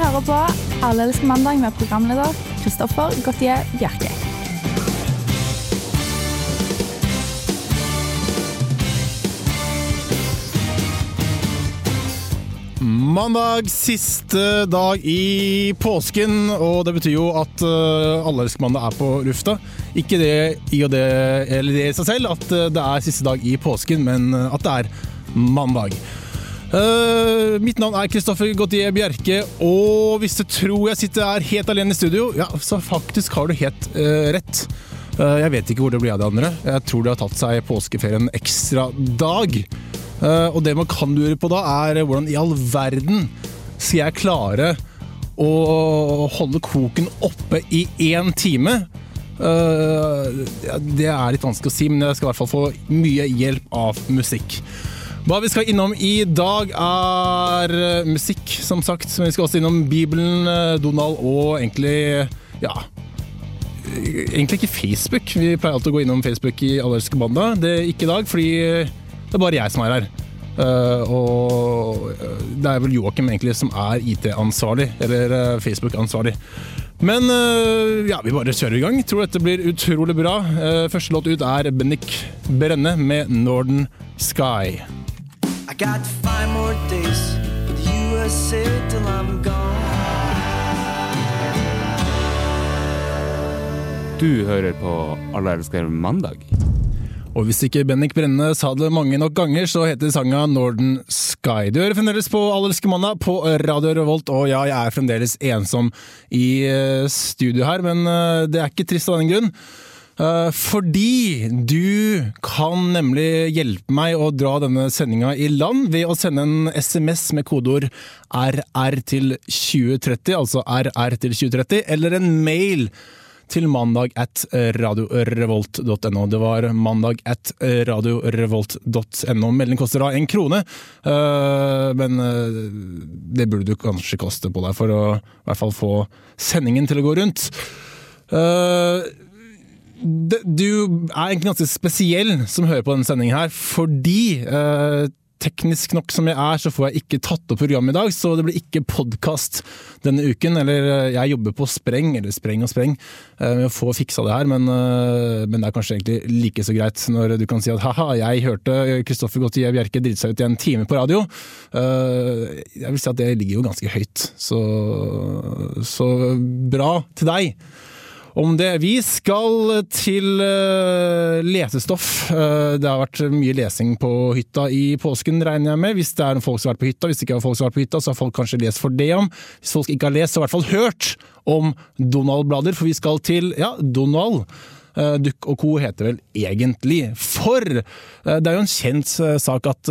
hører på Alle elsker mandag med programleder Kristoffer Gautier Bjerke. Mandag, siste dag i påsken, og det betyr jo at uh, Alle mandag er på lufta. Ikke det i og det, eller det i seg selv at uh, det er siste dag i påsken, men uh, at det er mandag. Uh, mitt navn er Kristoffer Gautier Bjerke, og hvis du tror jeg sitter her helt alene i studio, ja, så faktisk har du helt uh, rett. Uh, jeg vet ikke hvor det blir av de andre. Jeg tror de har tatt seg påskeferien ekstra dag. Og det man kan lure på da, er hvordan i all verden skal jeg klare å holde koken oppe i én time? Det er litt vanskelig å si, men jeg skal i hvert fall få mye hjelp av musikk. Hva vi skal innom i dag, er uh, musikk, som sagt. Men vi skal også innom Bibelen, Donald og egentlig ja, egentlig ikke Facebook. Vi pleier alltid å gå innom Facebook i Allerske Banda. Det er ikke i dag, fordi det er bare jeg som er her. Uh, og det er vel Joakim egentlig som er IT-ansvarlig, eller Facebook-ansvarlig. Men ja, vi bare kjører i gang. Tror dette blir utrolig bra. første låt ut er Bennik Brenne med 'Northern Sky'. I got five more days with USA till I'm gone. Du hører på Alle elsker mandag. Og hvis ikke Bennik Brenne sa det mange nok ganger, så heter sanga Northern Sky. Du hører fremdeles på Allelske mandag på Radio Revolt, og ja, jeg er fremdeles ensom i eh, studio her, men eh, det er ikke trist av den grunn. Eh, fordi du kan nemlig hjelpe meg å dra denne sendinga i land ved å sende en SMS med kodeord RR til 2030, altså RR til 2030, eller en mail til mandag at radiorevolt.no. Det var mandag at radiorevolt.no. Melding koster da en krone, men det burde du kanskje koste på deg for å i hvert fall få sendingen til å gå rundt. Du er egentlig ganske spesiell som hører på denne sendingen her, fordi teknisk nok som jeg er, så får jeg ikke tatt opp programmet i dag, så det blir ikke podkast denne uken. Eller jeg jobber på spreng, eller spreng og spreng, med å få fiksa det her, men, men, det er kanskje egentlig like så greit når du kan si at ha-ha, jeg hørte Kristoffer Gautier Bjerke drite seg ut i en time på radio. Jeg vil si at det ligger jo ganske høyt, så, så bra til deg om det. Vi skal til uh, lesestoff. Uh, det har vært mye lesing på hytta i påsken, regner jeg med. Hvis det er folk som har vært på hytta. Hvis det ikke er folk som har vært på hytta, så har folk kanskje lest for det om. Hvis folk ikke har lest, så har i hvert fall hørt om Donald-blader, for vi skal til ja, Donald. Uh, Duck og co. heter vel egentlig. For det er jo en kjent sak at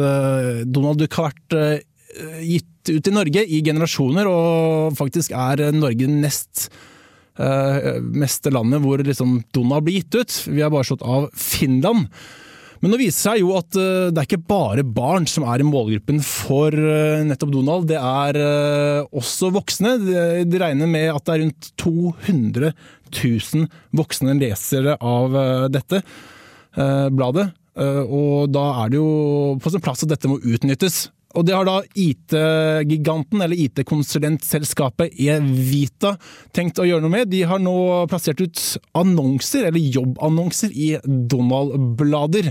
Donald Duck har vært gitt ut i Norge i generasjoner, og faktisk er Norge nest uh, meste landet hvor liksom Donald blir gitt ut. Vi har bare slått av Finland. Men nå viser seg jo at uh, det er ikke bare barn som er i målgruppen for uh, nettopp Donald. Det er også voksne. De, regner med at det er rundt 200 000 voksne lesere av dette bladet. og da er det jo på sin plass at dette må utnyttes. Og det har da IT-giganten, eller IT-konsulentselskapet Evita, tenkt å gjøre noe med. De har nå plassert ut annonser, eller jobbannonser, i Donald-blader.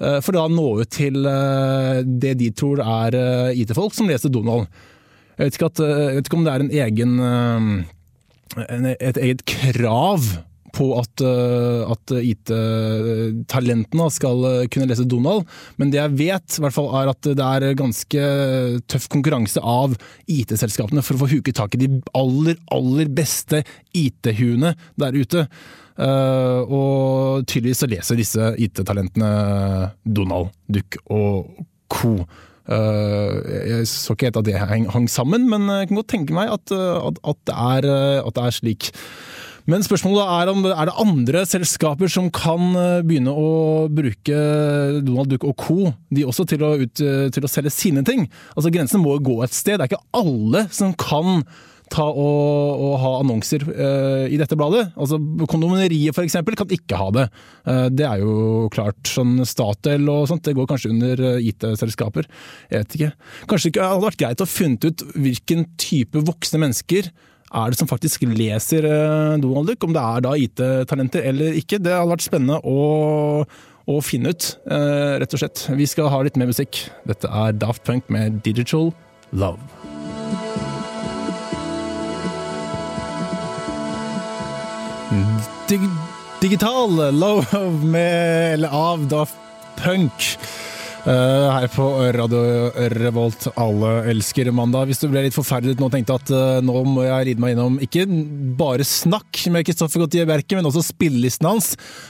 Eh, for da å nå ut til eh, det de tror er eh, IT-folk som leser Donald. Jeg vet, ikke om det er en egen et eget krav på at, eh, at IT-talentene skal eh, kunne lese Donald, men det jeg vet, hvert fall er at det er ganske tøff konkurranse av IT-selskapene for å få huket tak i de aller, aller beste IT-huene der ute. Uh, og tydeligvis så leser disse IT-talentene Donald, Duck og co. Jeg så ikke helt at det hang, sammen, men jeg kan godt tenke meg at, at, at, det, er, at det er slik. Men spørsmålet er om er det andre selskaper som kan eh, begynne å bruke Donald Duck og co. de også til å, ut, til å selge sine ting. Altså Grensen må jo gå et sted. Det er ikke alle som kan ta og, og ha annonser uh, i dette bladet. Altså Kondomeriet eksempel kan ikke ha det. Uh, det er jo klart. Sånn Statoil og sånt, det går kanskje under eh, IT-selskaper. Jeg vet ikke. Kanskje ikke hadde vært greit å funnet ut hvilken type voksne mennesker er det som faktisk leser eh, Donald Duck, om det er da IT-talenter eller ikke. Det hadde vært spennende å, å finne ut, eh, rett og slett. Vi skal ha litt mer musikk. Dette er Daft Punk med Digital Love. Dig digital Love med, eller av Daft Punk. Uh, her på Radio Revolt. Alle elsker mandag. Hvis du ble litt forferdet nå og tenkte at uh, nå må jeg ride meg innom ikke bare snakk med Kristoffer Gautier Bjerke, men også spillelisten hans,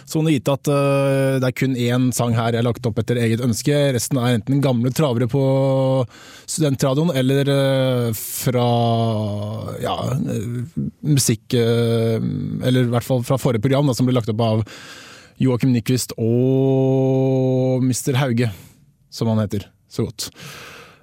så må du vite at uh, det er kun én sang her jeg har lagt opp etter eget ønske. Resten er enten gamle travere på studentradioen eller fra ja, musikk Eller i hvert fall fra forrige program, da, som ble lagt opp av Joakim Nyquist og Mr. Hauge som han heter så godt.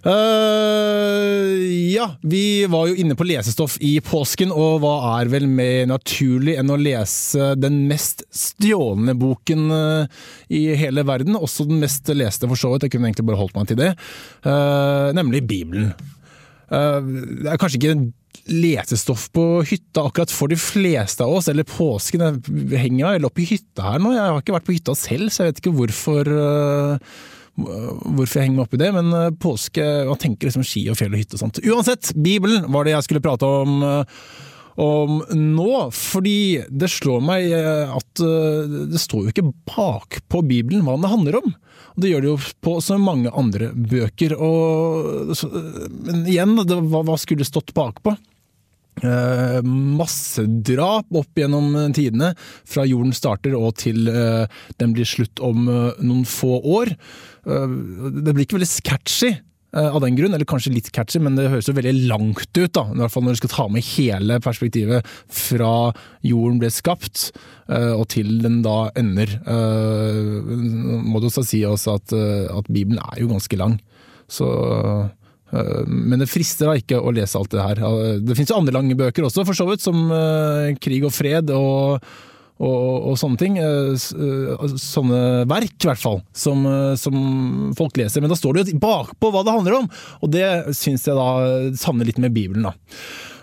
Uh, ja, vi var jo inne på lesestoff i påsken, og hva er vel mer naturlig enn å lese den mest stjålne boken uh, i hele verden? Også den mest leste, for så vidt. Jeg kunne egentlig bare holdt meg til det. Uh, nemlig Bibelen. det er kanskje ikke lesestoff på hytta akkurat for de fleste av oss, eller påsken. Jeg henger vel opp i hytta her nå. Jeg har ikke vært på hytta selv, så jeg vet ikke hvorfor hvorfor jeg henger meg opp i det, men eh, påske Man tenker liksom ski og fjell og hytte og sånt. Uansett, Bibelen var det jeg skulle prate om, eh, om nå, fordi det slår meg eh, at det står jo ikke bakpå Bibelen hva det handler om. Og Det gjør det jo på så mange andre bøker. Og, men igjen, hva, hva skulle stått bakpå? Uh, massedrap opp gjennom tidene, fra jorden starter og til uh, den blir slutt om uh, noen få år. det blir ikke veldig catchy av den grunn, eller kanskje litt catchy, men det høres jo veldig langt ut, da, i hvert fall når du skal ta med hele perspektivet fra jorden ble skapt og til den da ender. må du også si også at, at Bibelen er jo ganske lang. Så Eh, men det frister da ikke å lese alt det her. Det finnes jo andre lange bøker også, for så vidt, som eh, Krig og fred og, og, og sånne ting. Eh, sånne verk, i hvert fall, som, som, folk leser. Men da står det jo bakpå hva det handler om, og det syns jeg da savner litt med Bibelen. da.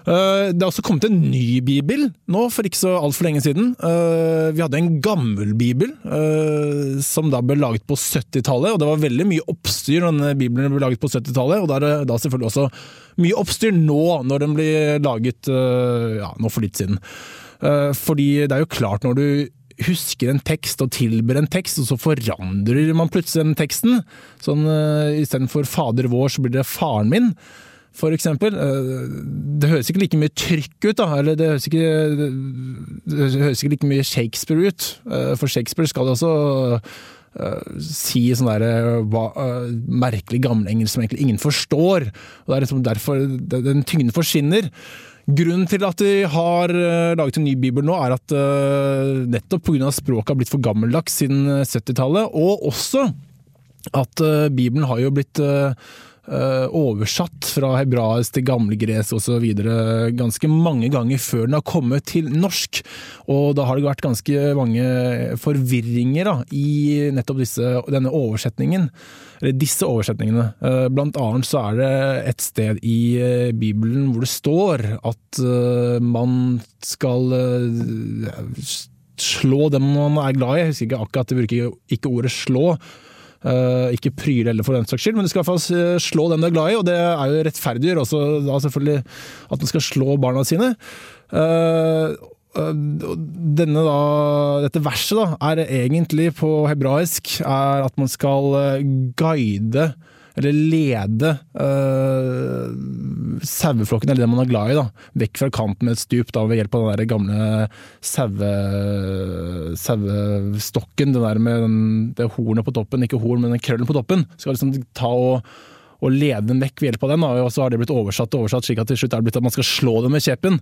Eh, det har også kommet en ny bibel nå for ikke så altfor lenge siden. Eh, vi hadde en gammel bibel eh, som da ble laget på 70-tallet, og det var veldig mye oppstyr når denne bibelen ble laget på 70-tallet, og da er det selvfølgelig også mye oppstyr nå når den blir laget ja, nå for litt siden. Fordi det er jo klart når du husker en tekst og tilber en tekst, og så forandrer man plutselig den teksten. Sånn Istedenfor Fader vår, så blir det Faren min for eksempel. Eh, det høres ikke like mye trykk ut, da. Eller det høres ikke, det høres ikke like mye Shakespeare ut. Eh, for Shakespeare skal også uh, si sånn der uh, merkelig gammelengelsk som egentlig ingen forstår. Og Det er liksom derfor den tyngden forsvinner. Grunnen til at de har laget en ny bibel nå, er at uh, nettopp pga. språket har blitt for gammeldags siden 70-tallet, og også at Bibelen har jo blitt Eh, oversatt fra hebraisk til gammelgresk osv. ganske mange ganger før den har kommet til norsk. Og da har det vært ganske mange forvirringer da, i nettopp disse, denne oversetningen. Eller disse oversetningene. Eh, blant annet så er det et sted i eh, Bibelen hvor det står at man skal slå dem man er glad i. Jeg husker ikke akkurat, det bruker ikke ordet slå. Uh, ikke pryle heller, for den saks skyld, men du skal iallfall fall slå dem du er glad i, og det er jo rettferdiggjør også da selvfølgelig at man skal slå barna sine. Uh, denne da, dette verset da, er egentlig på hebraisk er at man skal guide eller lede uh, saueflokken, eller det man er glad i, da, vekk fra kanten med et stup da, ved hjelp av den der gamle sauestokken. Den der med den, det hornet på toppen, ikke horn, men den krøllen på toppen. Skal liksom ta og, og lede den vekk ved hjelp av den. Da, og så har det blitt oversatt og oversatt, slik at til slutt er det blitt at man skal slå den med kjeppen.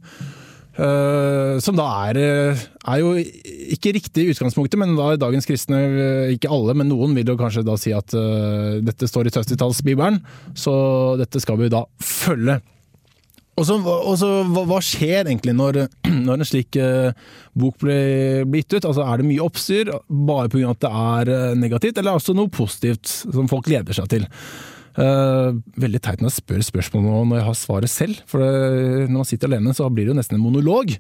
Uh, som da er, eh, er, jo ikke riktig i utgangspunktet, men da er dagens kristne, eh, ikke alle, men noen vil jo kanskje da si at uh, dette står i 70-tallsbibelen, så dette skal vi da følge. Og så, og så hva, hva skjer egentlig når, når en slik uh, bok blir, blir gitt ut? Altså, er det mye oppstyr bare pga. at det er eh, negativt, eller er det også noe positivt som folk gleder seg til? Eh, veldig teit når jeg spør spørsmål nå når jeg har svaret selv, for det, når man sitter alene så blir det jo nesten en monolog.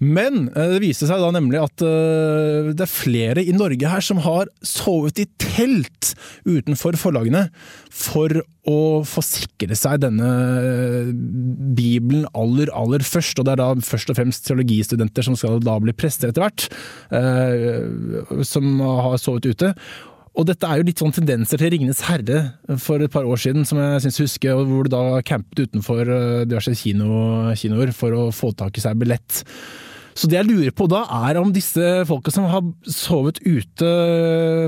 Men uh, det viser seg da nemlig at uh, det er flere i Norge her som har sovet i telt utenfor forlagene for å få sikre seg denne bibelen aller, aller først. Og det er da først og fremst teologistudenter som skal da bli prester etter hvert, eh, som har sovet ute. Og dette er jo litt sånn tendenser til Ringenes herre for et par år siden, som jeg syns husker, hvor du da campet utenfor eh, diverse kino, kinoer for å få tak i seg billett. Så det jeg lurer på da, er om disse folka som har sovet ute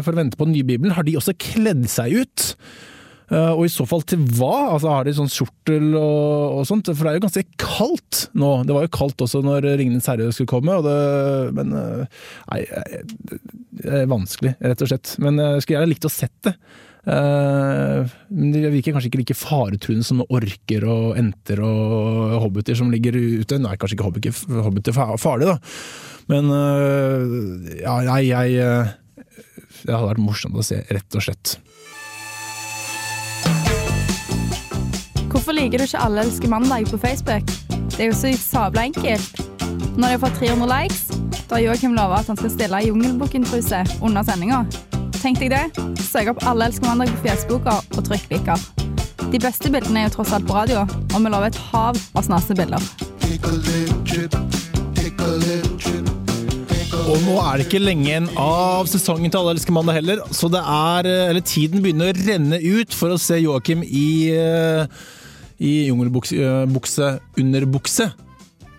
for å vente på den nye bibelen, har de også kledd seg ut? Eh, og i så fall til hva? Altså Har de sånn skjortel og, og, sånt? For det er jo ganske kaldt nå. Det var jo kaldt også når Ringenes herre skulle komme, det, men eh, Nei, det er vanskelig, rett og slett. Men jeg skulle gjerne likt å sett det. Men de virker kanskje ikke like faretruende som orker og enter og hobbiter som ligger ute. Nei, kanskje ikke hobbiter, hobbiter farlig, da. Men ja, jeg, jeg Det hadde vært morsomt å se, rett og slett. Hvorfor liker du ikke Alle elsker mandag på Facebook? Det er jo så sabla enkelt. Når de har fått 300 likes, da har Joakim lova at han skal stille Jungelbukken-truse under sendinga. Tenk deg det. Søk opp Alle elsker mandag på Fjesboka og trykk liker. De beste bildene er jo tross alt på radio, og vi lover et hav av snasebilder. Og nå er det ikke lenge igjen av sesongen til Alle elsker mandag heller, så det er Eller tiden begynner å renne ut for å se Joakim i i jungelbukse under bukse.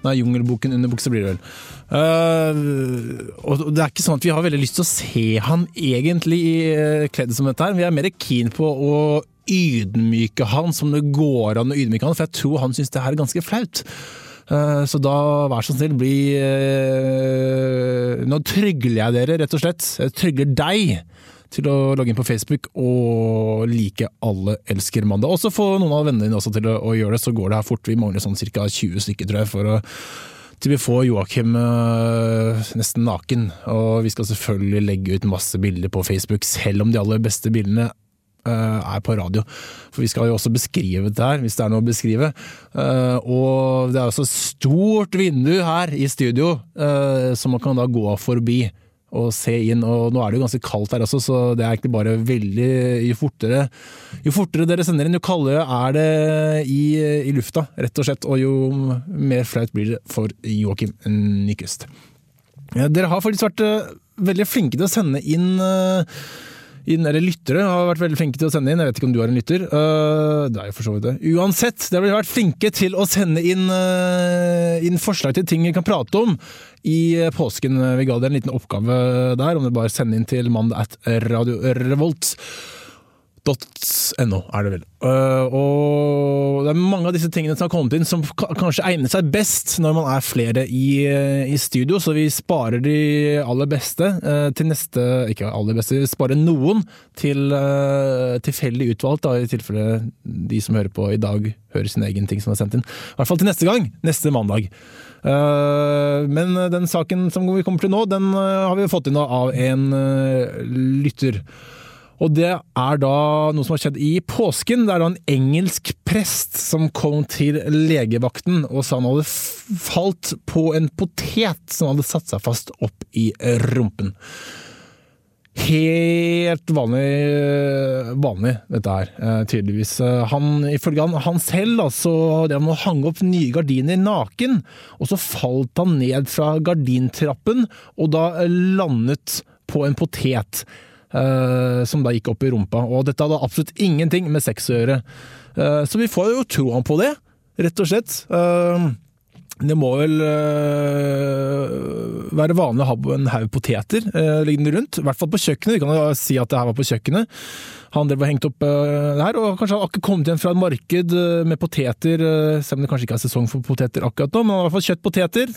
Nei, Jungelboken under bukse blir det vel. Uh, og det er ikke sånn at vi har veldig lyst til å se han egentlig uh, kledd som dette her. Vi er mer keen på å ydmyke han som det går an å ydmyke han, for jeg tror han syns det her er ganske flaut. Så da, vær så snill, bli Nå trygler jeg dere, rett og slett. Jeg trygler deg til å logge inn på Facebook og like Alle elsker mandag. Også få noen av vennene dine til å, å, gjøre det, så går det her fort. Vi mangler sånn ca. 20 stykker, tror jeg, for å til vi får Joakim øh, nesten naken. Og vi skal selvfølgelig legge ut masse bilder på Facebook, selv om de aller beste bildene øh, er på radio. For vi skal jo også beskrive det her, hvis det er noe å beskrive. Uh, og det er også stort vindu her i studio, som man kan da gå forbi og se inn. Og nå er det jo ganske kaldt her også, så det er egentlig bare veldig Jo fortere, jo fortere dere sender inn, jo kaldere er det i, i, lufta, rett og slett. Og jo mer flaut blir det for Joakim Nyquist. Dere har faktisk vært uh, veldig flinke til å sende inn uh, inn, eller lyttere har vært veldig flinke til å sende inn. Jeg vet ikke om du har en lytter. Uh, det er jo for så vidt det. Uansett, dere har vært flinke til å sende inn, uh, inn, forslag til ting vi kan prate om i påsken. Vi ga dere en liten oppgave der, om dere bare sender inn til mandag at Radio Revolt. .no er det vel. Uh, og det er mange av disse tingene som har kommet inn som kanskje egner seg best når man er flere i, i studio, så vi sparer de aller beste uh, til neste Ikke aller beste, vi sparer noen til tilfeldig utvalgt, da, i tilfelle de som hører på i dag, hører sin egen ting som er sendt inn. I hvert fall til neste gang, neste mandag. Men den saken som vi kommer til nå, den har vi fått inn av en lytter. Og det er da noe som har skjedd i påsken. Det er da en engelsk prest som kom til legevakten og sa han hadde falt på en potet som hadde satt seg fast opp i rumpen. Helt vanlig, vanlig dette her, eh, tydeligvis. Han, ifølge han, han selv, altså, det med å hange opp nye gardiner naken, og så falt han ned fra gardintrappen og da landet på en potet. Uh, som da gikk opp i rumpa. Og dette hadde absolutt ingenting med sex å gjøre. Uh, så vi får jo troen på det, rett og slett. Uh, det må vel være vanlig å ha en haug poteter liggende rundt, i hvert fall på kjøkkenet. Vi kan jo si at det her var på kjøkkenet. Han drev og hengte opp uh, her, og kanskje han akkurat kommet igjen fra et marked med poteter, selv om det kanskje ikke er sesong for poteter akkurat nå, men han har i hvert fall kjøpt poteter,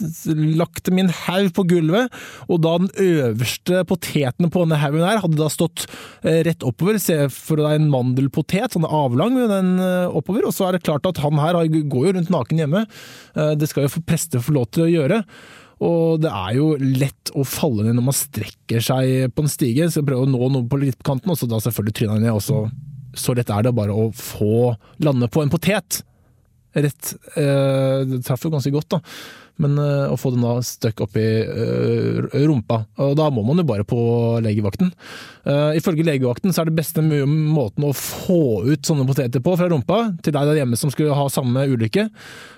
lagt dem i en haug på gulvet, og da den øverste poteten på denne haugen her hadde da stått rett oppover, se for deg en mandelpotet, sånn avlang, den oppover, og så er det klart at han her går jo rundt naken hjemme, det skal jo prester få lov til å gjøre. Og det er jo lett å falle ned når man strekker seg på en stige. Så prøve å nå noe på kanten, og så da selvfølgelig tryna ned. Og så, så lett er det bare å få lande på en potet. Rett eh, Det traff jo ganske godt, da men uh, å få den da støkk opp i uh, rumpa. Og da må man jo bare på legevakten. Uh, ifølge legevakten så er det beste måten å få ut sånne poteter på fra rumpa, til deg der hjemme som skulle ha samme ulykke.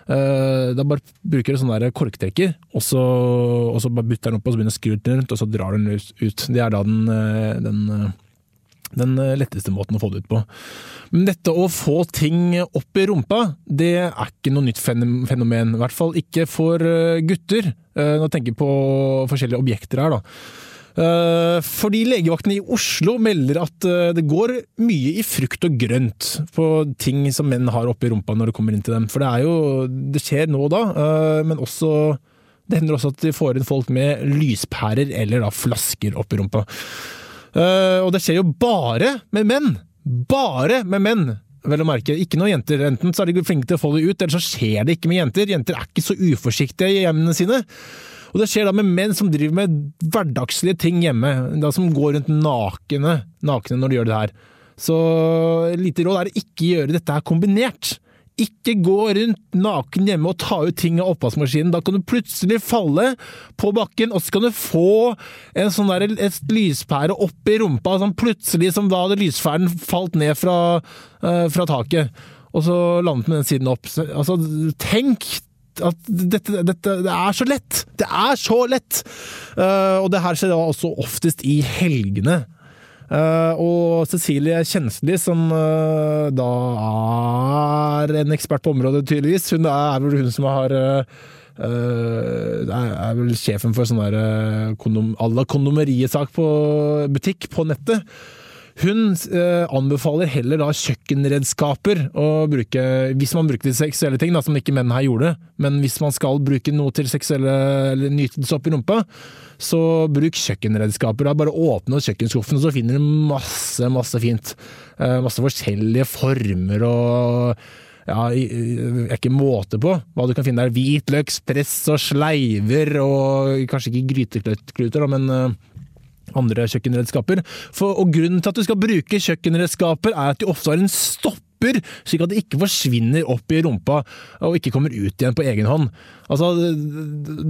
da bare bruker du sånn der korktrekker, og så, og så bare butter den opp og så begynner å skru den rundt, og så drar den ut. Det er da den, den den letteste måten å få det ut på. Men dette å få ting opp i rumpa, det er ikke noe nytt fenomen. I hvert fall ikke for eh, gutter. Eh, nå tenker jeg på forskjellige objekter her, da. Eh, fordi legevaktene i Oslo melder at det går mye i frukt og grønt på ting som menn har oppi rumpa når det kommer inn til dem. For det er jo Det skjer nå og da, men også Det hender også at de får inn folk med lyspærer eller da flasker oppi rumpa. Og det skjer jo bare med menn! Bare med menn! vel å merke. Ikke noen jenter. Enten så er de flinke til å få det ut, eller så skjer det ikke med jenter. Jenter er ikke så uforsiktige i hjemmene sine. Og det skjer da med menn som driver med hverdagslige ting hjemme, da som går rundt nakne, nakne når de gjør det her. Så lite råd er å ikke gjøre dette her kombinert. Ikke gå rundt naken hjemme og ta ut ting av oppvaskmaskinen. Da kan du plutselig falle på bakken, og så kan du få en sånn der, et lyspære opp i rumpa, sånn plutselig som da hadde lyspæren falt ned fra, uh, fra taket. Og så landet med den siden opp. Altså, tenk at dette, dette, det er så lett! Det er så lett! Uh, og det her skjer da også oftest i helgene. Uh, og Cecilie Kjensli, som uh, da er en ekspert på området, tydeligvis, hun er vel hun som har uh, er vel sjefen for sånn der kondom, à la kondomeriet-sak på butikk på nettet. Hun eh, anbefaler heller da kjøkkenredskaper å bruke, hvis man bruker til seksuelle ting, da, som ikke menn her gjorde. Men hvis man skal bruke noe til seksuelle eller nytelse oppi rumpa, så bruk kjøkkenredskaper. Da. Bare åpne kjøkkenskuffen, så finner du masse, masse fint. Eh, masse forskjellige former og ja, er ikke måte på hva du kan finne der. Hvitløkspress og sleiver, og kanskje ikke grytekluter, men eh, andre kjøkkenredskaper. For, og grunnen til at du skal bruke kjøkkenredskaper, er at de ofte har en stopper, slik at det ikke forsvinner opp i rumpa og ikke kommer ut igjen på egen hånd. Altså,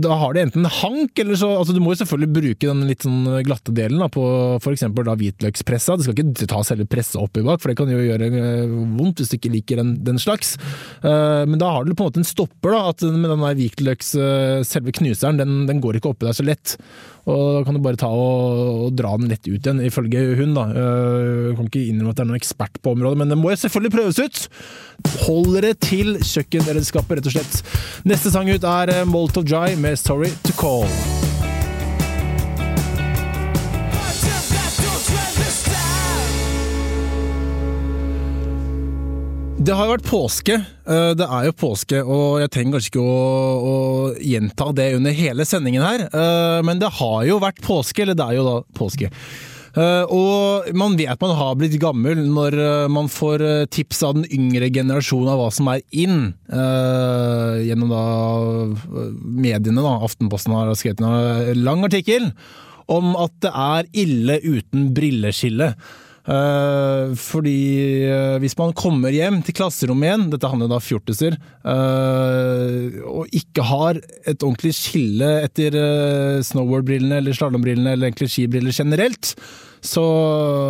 da har det enten hank, eller så altså, Du må jo selvfølgelig bruke den litt sånn glatte delen da, på f.eks. hvitløkspressa. Du skal ikke ta selve pressa oppi bak, for det kan jo gjøre eh, vondt hvis du ikke liker den, den slags. Uh, men da har du på en måte en stopper, da, at med den der hvitløks, uh, selve knuseren, den, den, går ikke oppi der så lett. Og da kan du bare ta og, og dra den lett ut igjen, ifølge hun. da. Uh, kan ikke innrømme at det er noen ekspert på området, men det må jeg selvfølgelig prøves ut! Hold dere til kjøkkenredskapet, rett og slett. Neste sang ut er eh, Molt of Jai med Story to Call. Det har jo vært påske. Eh, det er jo påske, og jeg trenger kanskje ikke å, å, gjenta det under hele sendingen her, eh, men det har jo vært påske, eller det er jo da påske. Eh, og man vet man har blitt gammel når eh, man får eh, tips av den yngre generasjonen av hva som er in, gjennom da mediene. da, Aftenposten har skrevet en lang artikkel om at det er ille uten brilleskille. Uh, fordi uh, hvis man kommer hjem til klasserommet igjen, dette handler da fjortiser, uh, og ikke har et ordentlig skille etter snowboardbrillene eller slalåmbrillene eller egentlig skibriller generelt, så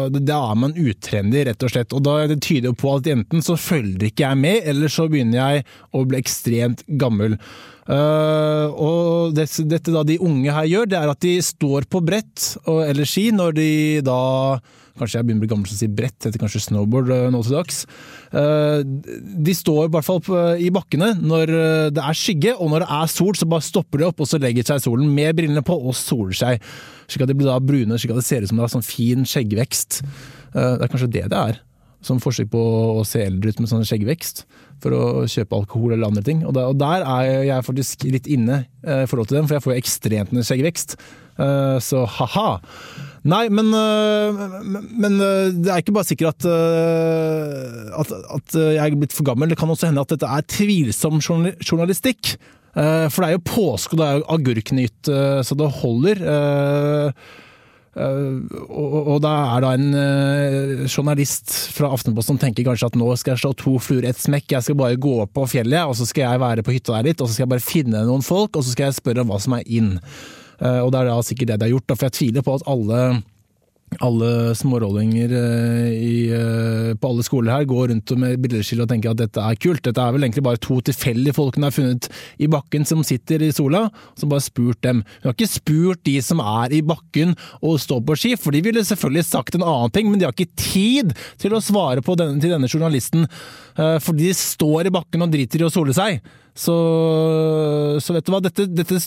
da er man utrendy, rett og slett. Og da det tyder jo på at enten så følger ikke jeg med, eller så begynner jeg å bli ekstremt gammel. Uh, og det, dette da de unge her gjør, det er at de står på brett og, eller ski når de da Kanskje jeg begynner å bli gammel som sier brett, heter kanskje snowboard eh, nå til dags. Eh, De står i hvert fall i bakkene når eh, det er skygge, og når det er sol, så bare stopper de opp, og så legger seg solen med brillene på og soler seg. Slik at de blir da brune, slik at det ser ut som det er sånn fin skjeggvekst. Eh, Det er kanskje det det er. Som forsøk på å se eldre ut med sånn skjeggvekst. For å kjøpe alkohol eller andre ting. Og der, og der er jeg faktisk litt inne eh, i forhold til dem, for jeg får jo ekstremt med skjeggvekst. Eh, Så ha-ha. Nei, men, øh, men- det er ikke bare sikkert at, at, at jeg er blitt for gammel. Det kan også hende at dette er tvilsom journalistikk. Eh, For det er jo påske, og det er jo agurknytt så det holder. Eh, Og, og da er det en eh, journalist fra Aftenposten som tenker kanskje at nå skal jeg slå to fluer i ett smekk. Jeg skal bare gå opp på fjellet, og så skal jeg være på hytta der litt, og så skal jeg bare finne noen folk, og så skal jeg spørre om hva som er in. Eh, Og det er da sikkert det de har gjort, for jeg tviler på at alle alle smårollinger eh, eh, på alle skoler her går rundt med bildeskill og tenker at dette er kult. Dette er vel egentlig bare to tilfeldige folk hun har funnet i bakken som sitter i sola, som bare spurt dem. Hun har ikke spurt de som er i bakken og står på ski, for de ville selvfølgelig sagt en annen ting, men de har ikke tid til å svare på denne, til denne journalisten, eh, fordi de står i bakken og driter i å sole seg. Så, så vet du hva, dette, dette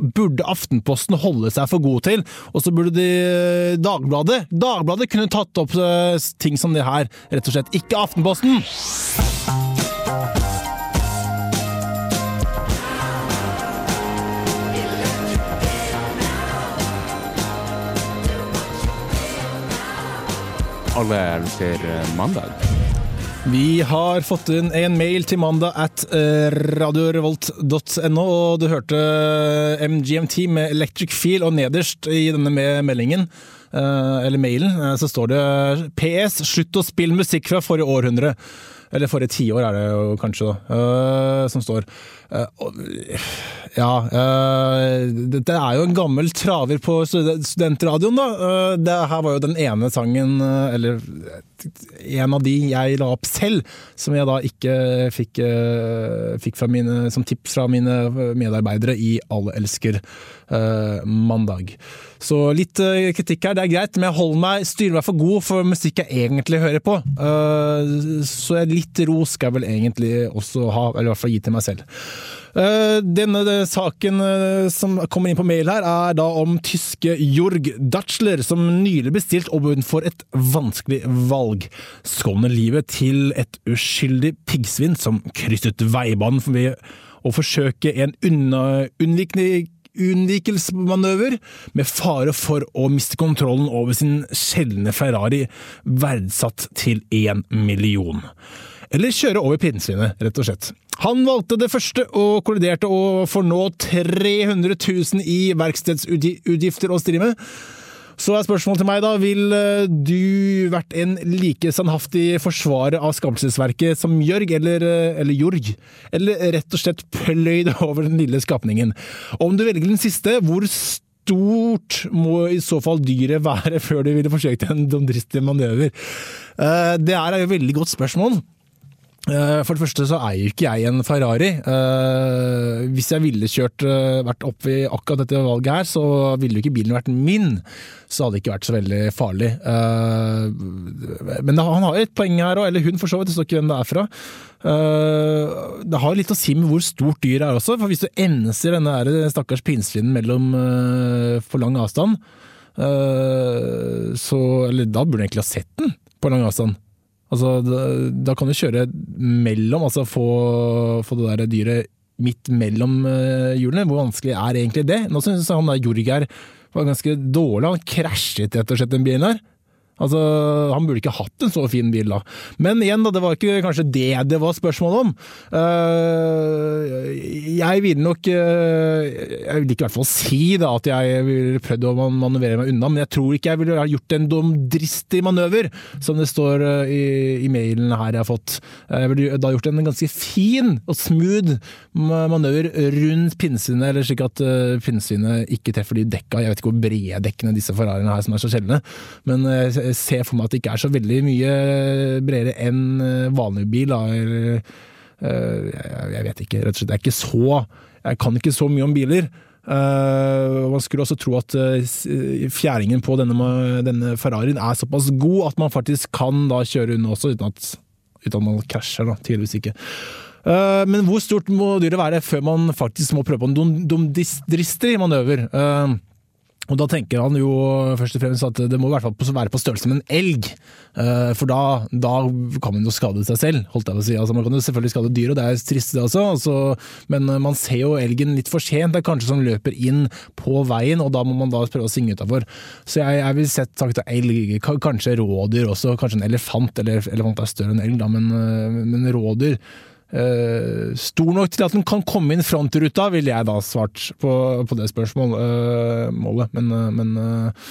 burde Aftenposten holde seg for god til, og så burde de Dagbladet Dagbladet kunne tatt opp eh, ting som det her, rett og slett. Ikke Aftenposten! Alle elsker eh, mandag. Vi har fått inn en mail til mandag at eh, radiorevolt.no, og du hørte MGMT med Electric Feel, og nederst i denne meldingen, eh, eller mailen, eh, så står det PS, slutt å spille musikk fra forrige århundre. Eller forrige tiår er det jo kanskje, da, eh, som står. Eh, ja, eh, dette er jo en gammel traver på stud- studentradioen, da. Eh, det her var jo den ene sangen, eller en av de jeg la opp selv, som jeg da ikke fikk, fikk mine, som tips fra mine medarbeidere i Alle elsker mandag. Så litt kritikk her, det er greit, men jeg holder meg, styrer meg for god for musikk jeg egentlig hører på. Så litt ros skal jeg vel egentlig også ha, eller i hvert fall gi til meg selv. Eh, Denne eh, saken eh, som kommer inn på mail her, er da om tyske Jorg Datschler, som nylig bestilt overfor et vanskelig valg. Skåne livet til et uskyldig piggsvin som krysset veibanen ved å forsøke en unna- unnvikelsesmanøver med fare for å miste kontrollen over sin sjeldne Ferrari, verdsatt til én million. Eller kjøre over pinnsvinet, rett og slett. Han valgte det første og kolliderte og får nå 300 000 i verkstedsutgifter å stri. Så er spørsmålet til meg da, vil eh, du vært en like sannhaftig forsvarer av skapelsesverket som Jørg, eller, eh, eller Jorg, eller rett og slett pløyd over den lille skapningen? Om du velger den siste, hvor stort må i så fall dyret være før du ville forsøkt en dumdristig manøver? Eh, Det er et veldig godt spørsmål. Eh, For det første så eier ikke jeg en Ferrari. Eh, Hvis jeg ville kjørt, eh, vært oppe i akkurat dette valget her, så ville jo ikke bilen vært min. Så hadde det ikke vært så veldig farlig. Men han har jo et poeng her òg, eller hun for så vidt, det står ikke hvem det er fra. Det har litt å si med hvor stort dyret er også, for hvis du enser denne stakkars pinnsvinen mellom for lang avstand, så Eller da burde du egentlig ha sett den på lang avstand. Altså, da, da kan du kjøre mellom, altså få, få det der dyret midt mellom eh, hjulene. Hvor vanskelig er egentlig det? Nå syns jeg han der Jorg her var ganske dårlig. Han krasjet rett og slett den bilen her. Altså, Han burde ikke hatt en så fin bil da. Men igjen, da, det var ikke kanskje det det var spørsmål om. Uh, jeg vil nok uh, Jeg vil ikke i hvert fall si da at jeg ville prøvd å man- manøvrere meg unna, men jeg tror ikke jeg ville ha gjort en dumdristig manøver, som det står uh, i, i mailen her jeg har fått. Jeg ville da gjort en ganske fin og smooth manøver rundt pinnsvinet, eller slik at pinnsvinet ikke treffer de dekka. Jeg vet ikke hvor brede dekkene disse Ferrariene her som er så sjeldne, men uh, ser for meg at det ikke er så veldig mye bredere enn eh, vanlig bil. Da, eh, jeg, vet ikke, rett og slett. Jeg ikke så Jeg kan ikke så mye om biler. Uh, man skulle også tro at uh, fjæringen på denne, denne Ferrarien er såpass god at man faktisk kan da kjøre unna også, uten at, uten at man krasjer. Tydeligvis ikke. Uh, men hvor stort må dyret være før man faktisk må prøve på en dum- dumdristig manøver? Eh, og da tenker han jo først og fremst at det må i hvert fall være på størrelse med en elg. Eh, For da, da kan man jo skade seg selv, holdt jeg på å si. Altså, man kan jo selvfølgelig skade dyr, og det er trist det også. Altså, men man ser jo elgen litt for sent. Det er kanskje som løper inn på veien, og da må man da prøve å svinge utafor. Så jeg, jeg vil sett sagt elg, kanskje rådyr også. Kanskje en elefant, eller elefant er større enn elg, da, men, eh, men rådyr. Eh, stor nok til at den kan komme inn frontruta, ville jeg da svart på, på det spørsmålet. Uh, målet. Men, uh, men eh,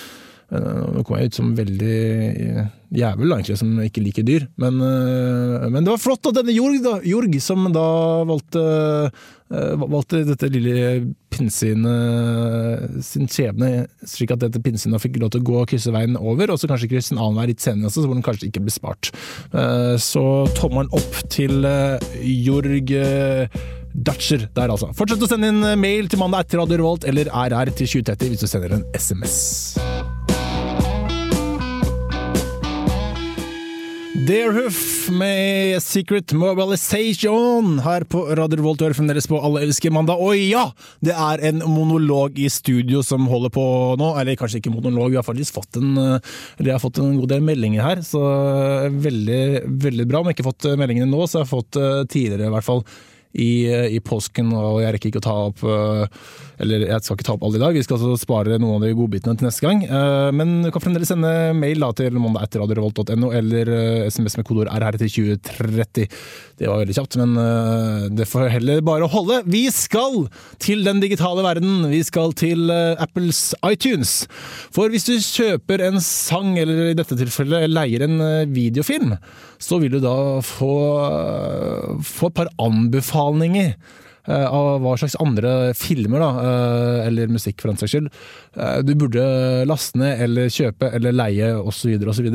nå kom jeg ut som veldig jævel, egentlig, som ikke liker dyr. Men, eh, men det var flott at denne Jorg, da, Jorg som da valgte, eh, valgte dette lille pinnsvinet sin skjebne, slik at dette pinnsvinet fikk lov til å gå og krysse veien over, og så kanskje krysse en annen vei litt senere også, så hvor den kanskje ikke ble spart. Eh, Så tommelen opp til eh, Jorg eh, Dutcher der, altså. Fortsett å sende inn eh, mail til mandag etter Radio Revolt eller RR til 2030 hvis du sender en SMS. Deerhoof med Secret Mobilization her på Radio Revolt. Du hører på Alle elsker mandag. Og ja, det er en monolog i studio som holder på nå. Eller kanskje ikke monolog, vi har faktisk fått en, eh, jeg har fått en god del meldinger her. Så eh, veldig, veldig bra. Om jeg ikke har fått eh, meldingene nå, så jeg har jeg fått tidligere i hvert fall. I, eh, i påsken, og jeg rekker ikke å ta opp eh, Eller jeg skal ikke ta opp alle i dag, vi skal altså spare noen av de godbitene til neste gang. Eh, Men du kan fremdeles sende mail da, til mandag eller SMS med kodeord RR til 2030. Det var veldig kjapt, men det får heller bare holde. Vi skal til den digitale verden. Vi skal til Apples iTunes. For hvis du kjøper en sang, eller i dette tilfellet leier en videofilm, så vil du da få, få et par anbefalinger eh, av hva slags andre filmer, da, eh, eller musikk for den saks skyld, eh, du burde laste ned eller kjøpe eller leie osv. osv.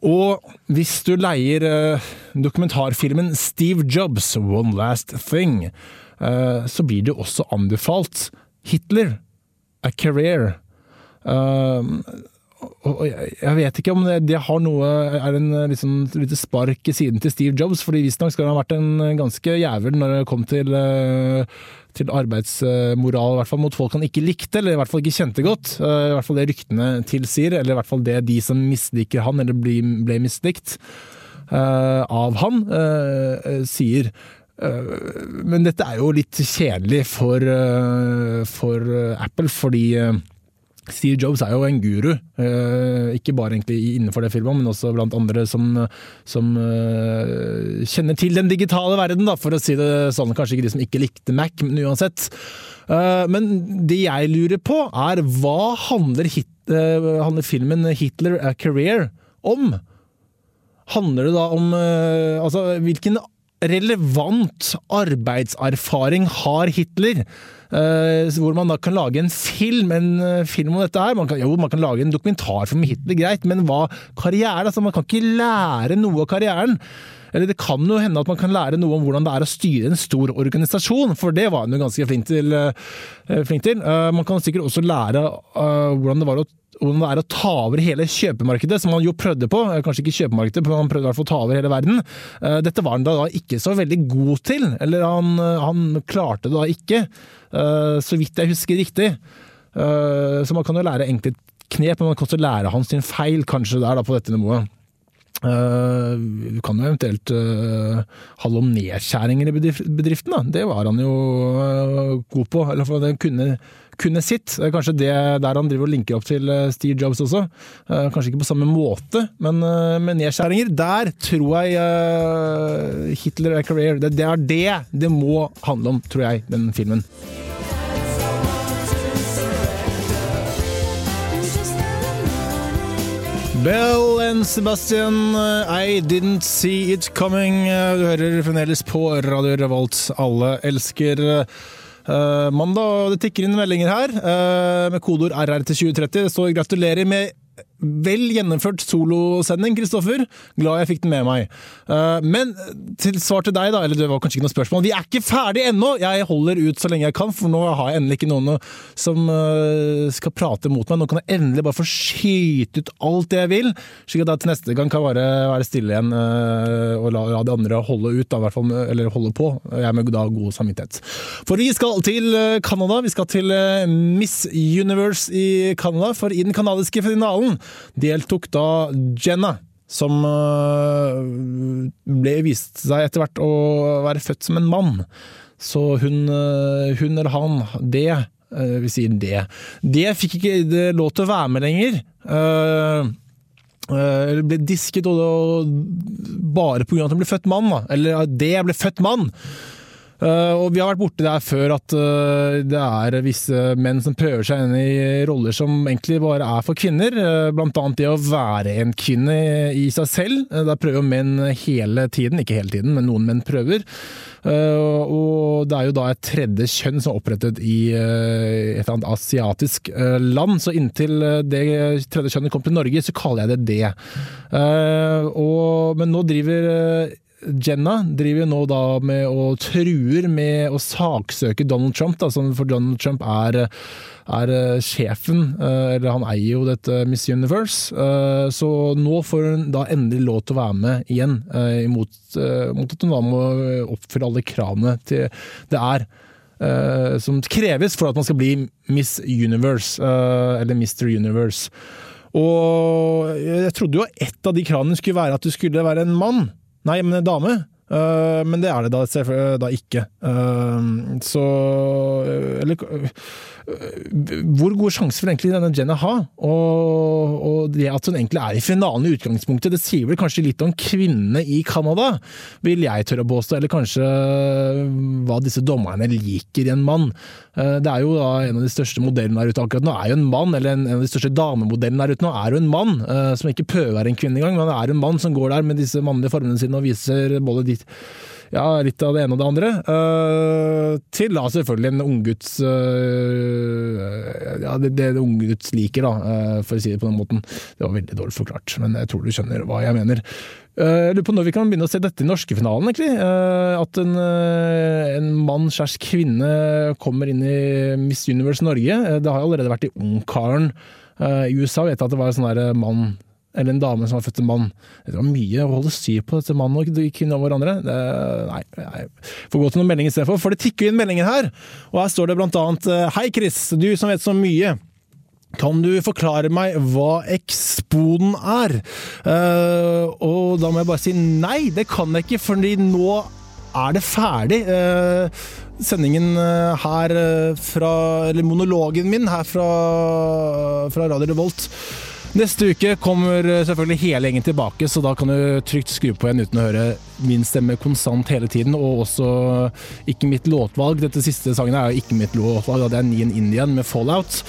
Og hvis du leier dokumentarfilmen Steve Jobs, One Last Thing, så blir det også anbefalt Hitler, A Career. Og jeg vet ikke om det, det har noe er en eh, liksom, lite spark i siden til Steve Jobs, fordi visstnok skal han ha vært en ganske jævel når det kom til, eh, til arbeidsmoral, i hvert fall mot folk han ikke likte, eller i hvert fall ikke kjente godt. Eh, I hvert fall det ryktene tilsier, eller i hvert fall det de som misliker han, eller ble, ble mislikt eh, av han, eh, sier. Eh, Men dette er jo litt kjedelig for, eh, for eh, Apple, fordi eh, Steve Jobs er jo en guru, eh, ikke bare egentlig innenfor det firmaet, men også blant andre som, som eh, kjenner til den digitale verden, da, for å si det sånn. Kanskje ikke de som ikke likte Mac, men uansett. Eh, men det jeg lurer på, er hva handler, hit, handler filmen 'Hitler A Career' om? Handler det da om Altså, hvilken relevant arbeidserfaring har Hitler? Eh, hvor man da kan lage en film, en eh, film om dette her. Man kan, jo, man kan lage en dokumentarfilm om Hitler, greit, men hva karriere? Altså, man kan ikke lære noe av karrieren. Eller det kan jo hende at man kan lære noe om hvordan det er å styre en stor organisasjon, for det var han jo ganske flink til. eh, flink til. Man kan sikkert også lære hvordan det var å hvordan det er å ta over hele kjøpemarkedet, som han jo prøvde på. Eh, Kanskje ikke kjøpemarkedet, men han prøvde i hvert fall å ta over hele verden. Eh, Dette var han da ikke så veldig god til, eller han, han klarte det da ikke, eh, så vidt jeg husker riktig. Eh, Så man kan jo lære enkle knep, men man kan også lære han sin feil, kanskje der da på dette nivået. Eh, Du kan jo eventuelt uh, handle om nedskjæringer i bedriften, da. Det var han jo uh, god på. Eller for det kunne, kunne sitt. Det er kanskje det der han driver og linker opp til eh, Steve Jobs også. Uh, kanskje ikke på samme måte, men eh, med nedskjæringer. Der tror jeg eh, Hitler er career. Det, det er det det må handle om, tror jeg, den filmen. Bell and Sebastian, I didn't see it coming. Du hører fremdeles på Radio Revolt. Alle elsker uh, mandag, og det tikker inn meldinger her uh, med kodeord RR til 2030. Det står 'gratulerer med vel gjennomført solosending, Kristoffer. Glad jeg fikk den med meg. Eh, men til svar til deg, da, eller det var kanskje ikke noe spørsmål. Vi er ikke ferdig ennå! Jeg holder ut så lenge jeg kan, for nå har jeg endelig ikke noen som eh, skal prate mot meg. Nå kan jeg endelig bare få skyte ut alt det jeg vil, slik at jeg til neste gang kan bare være stille igjen eh, og la, la de andre holde ut, da, fall, eller holde på. Jeg med da god samvittighet. For vi skal til Canada. Vi skal til Miss Universe i Canada, for i den canadiske finalen deltok da Jenna som ble vist seg etter hvert å være født som en mann. Så hun, hun eller han, det Vi sier det. Det fikk ikke lov til å være med lenger. Eller ble disket og bare pga. at hun ble født mann. Da. Eller det ble født mann. Uh, og Vi har vært borti der før at uh, det er visse menn som prøver seg inn i roller som egentlig bare er for kvinner. Uh, blant annet det å være en kvinne i seg selv. Der prøver menn hele tiden, ikke hele tiden, men noen menn prøver. og det er jo da et tredje kjønn som er opprettet i et eller annet asiatisk land. Så inntil det tredje kjønnet kom til Norge, så kaller jeg det det. Og, men nå driver Jenna driver nå da med å truer med å saksøke Donald Trump, da, for Donald Trump er, er eh, sjefen, eh, eller han eier jo dette Miss Universe. Eh, så nå får hun da endelig lov til å være med igjen, mot, mot at hun da må oppfylle alle kravene til det er. Som kreves for at man skal bli Miss Universe, eller Mr. Universe. Og jeg trodde jo et av de kravene skulle være at du skulle være en mann. Nei, men en dame. Uh, men det er det da, da ikke. Uh, så Eller hvor god sjanse vil egentlig denne Jenna ha? Og, og, det at hun egentlig er i finalen i utgangspunktet, det sier vel kanskje litt om kvinnene i Canada, vil jeg tørre å påstå. Eller kanskje hva disse dommerne liker i en mann. Eh, det er jo da en av de største modellene der ute akkurat nå, er jo en mann. Eller en, av de største damemodellene der ute nå er jo en mann, eh, som ikke prøver å være en kvinne engang, men er en mann som går der med disse mannlige formene sine og viser både ditt ja, litt av det ene og det andre. Uh, til da selvfølgelig en ungguds uh, Ja, det, det ungguds liker, da, uh, for å si det på den måten. Det var veldig dårlig forklart, men jeg tror du skjønner hva jeg mener. Jeg lurer på når vi kan begynne å se dette i norske finalen, egentlig. At en, en mann skjærs kvinne kommer inn i Miss Universe Norge. Det har allerede vært i Ungkaren i USA. Jeg vet at det var en sånn mann eller en dame som har født en mann. Det var mye å holde styr på dette mannen og kvinnen og hverandre. Det, nei, jeg får gå til noen meldinger istedenfor, for det tikker inn meldinger her. Og her står det blant annet eh, Hei, Chris, du som vet så mye. Kan du forklare meg hva eksponen er? Uh, og da må jeg bare si nei, det kan jeg ikke, fordi nå er det ferdig. Uh, sendingen her fra Eller monologen min her fra, fra Radio Revolt Neste uke kommer eh, selvfølgelig hele gjengen tilbake, så da kan du trygt skru på igjen uten å høre min stemme konstant hele tiden, og også ikke mitt låtvalg. Dette siste sangen er jo ikke mitt låtvalg, det er Nien Indian med Fallout.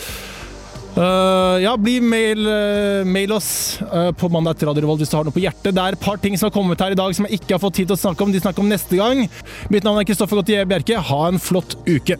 Uh, ja, bli mail, uh, mail oss uh, på mandag etter Radio Revolt hvis du har noe på hjertet. Det er et par ting som har kommet her i dag som jeg ikke har fått tid til å snakke om. De snakker om neste gang. Mitt navn er Kristoffer Gautier Bjerke. Ha en flott uke.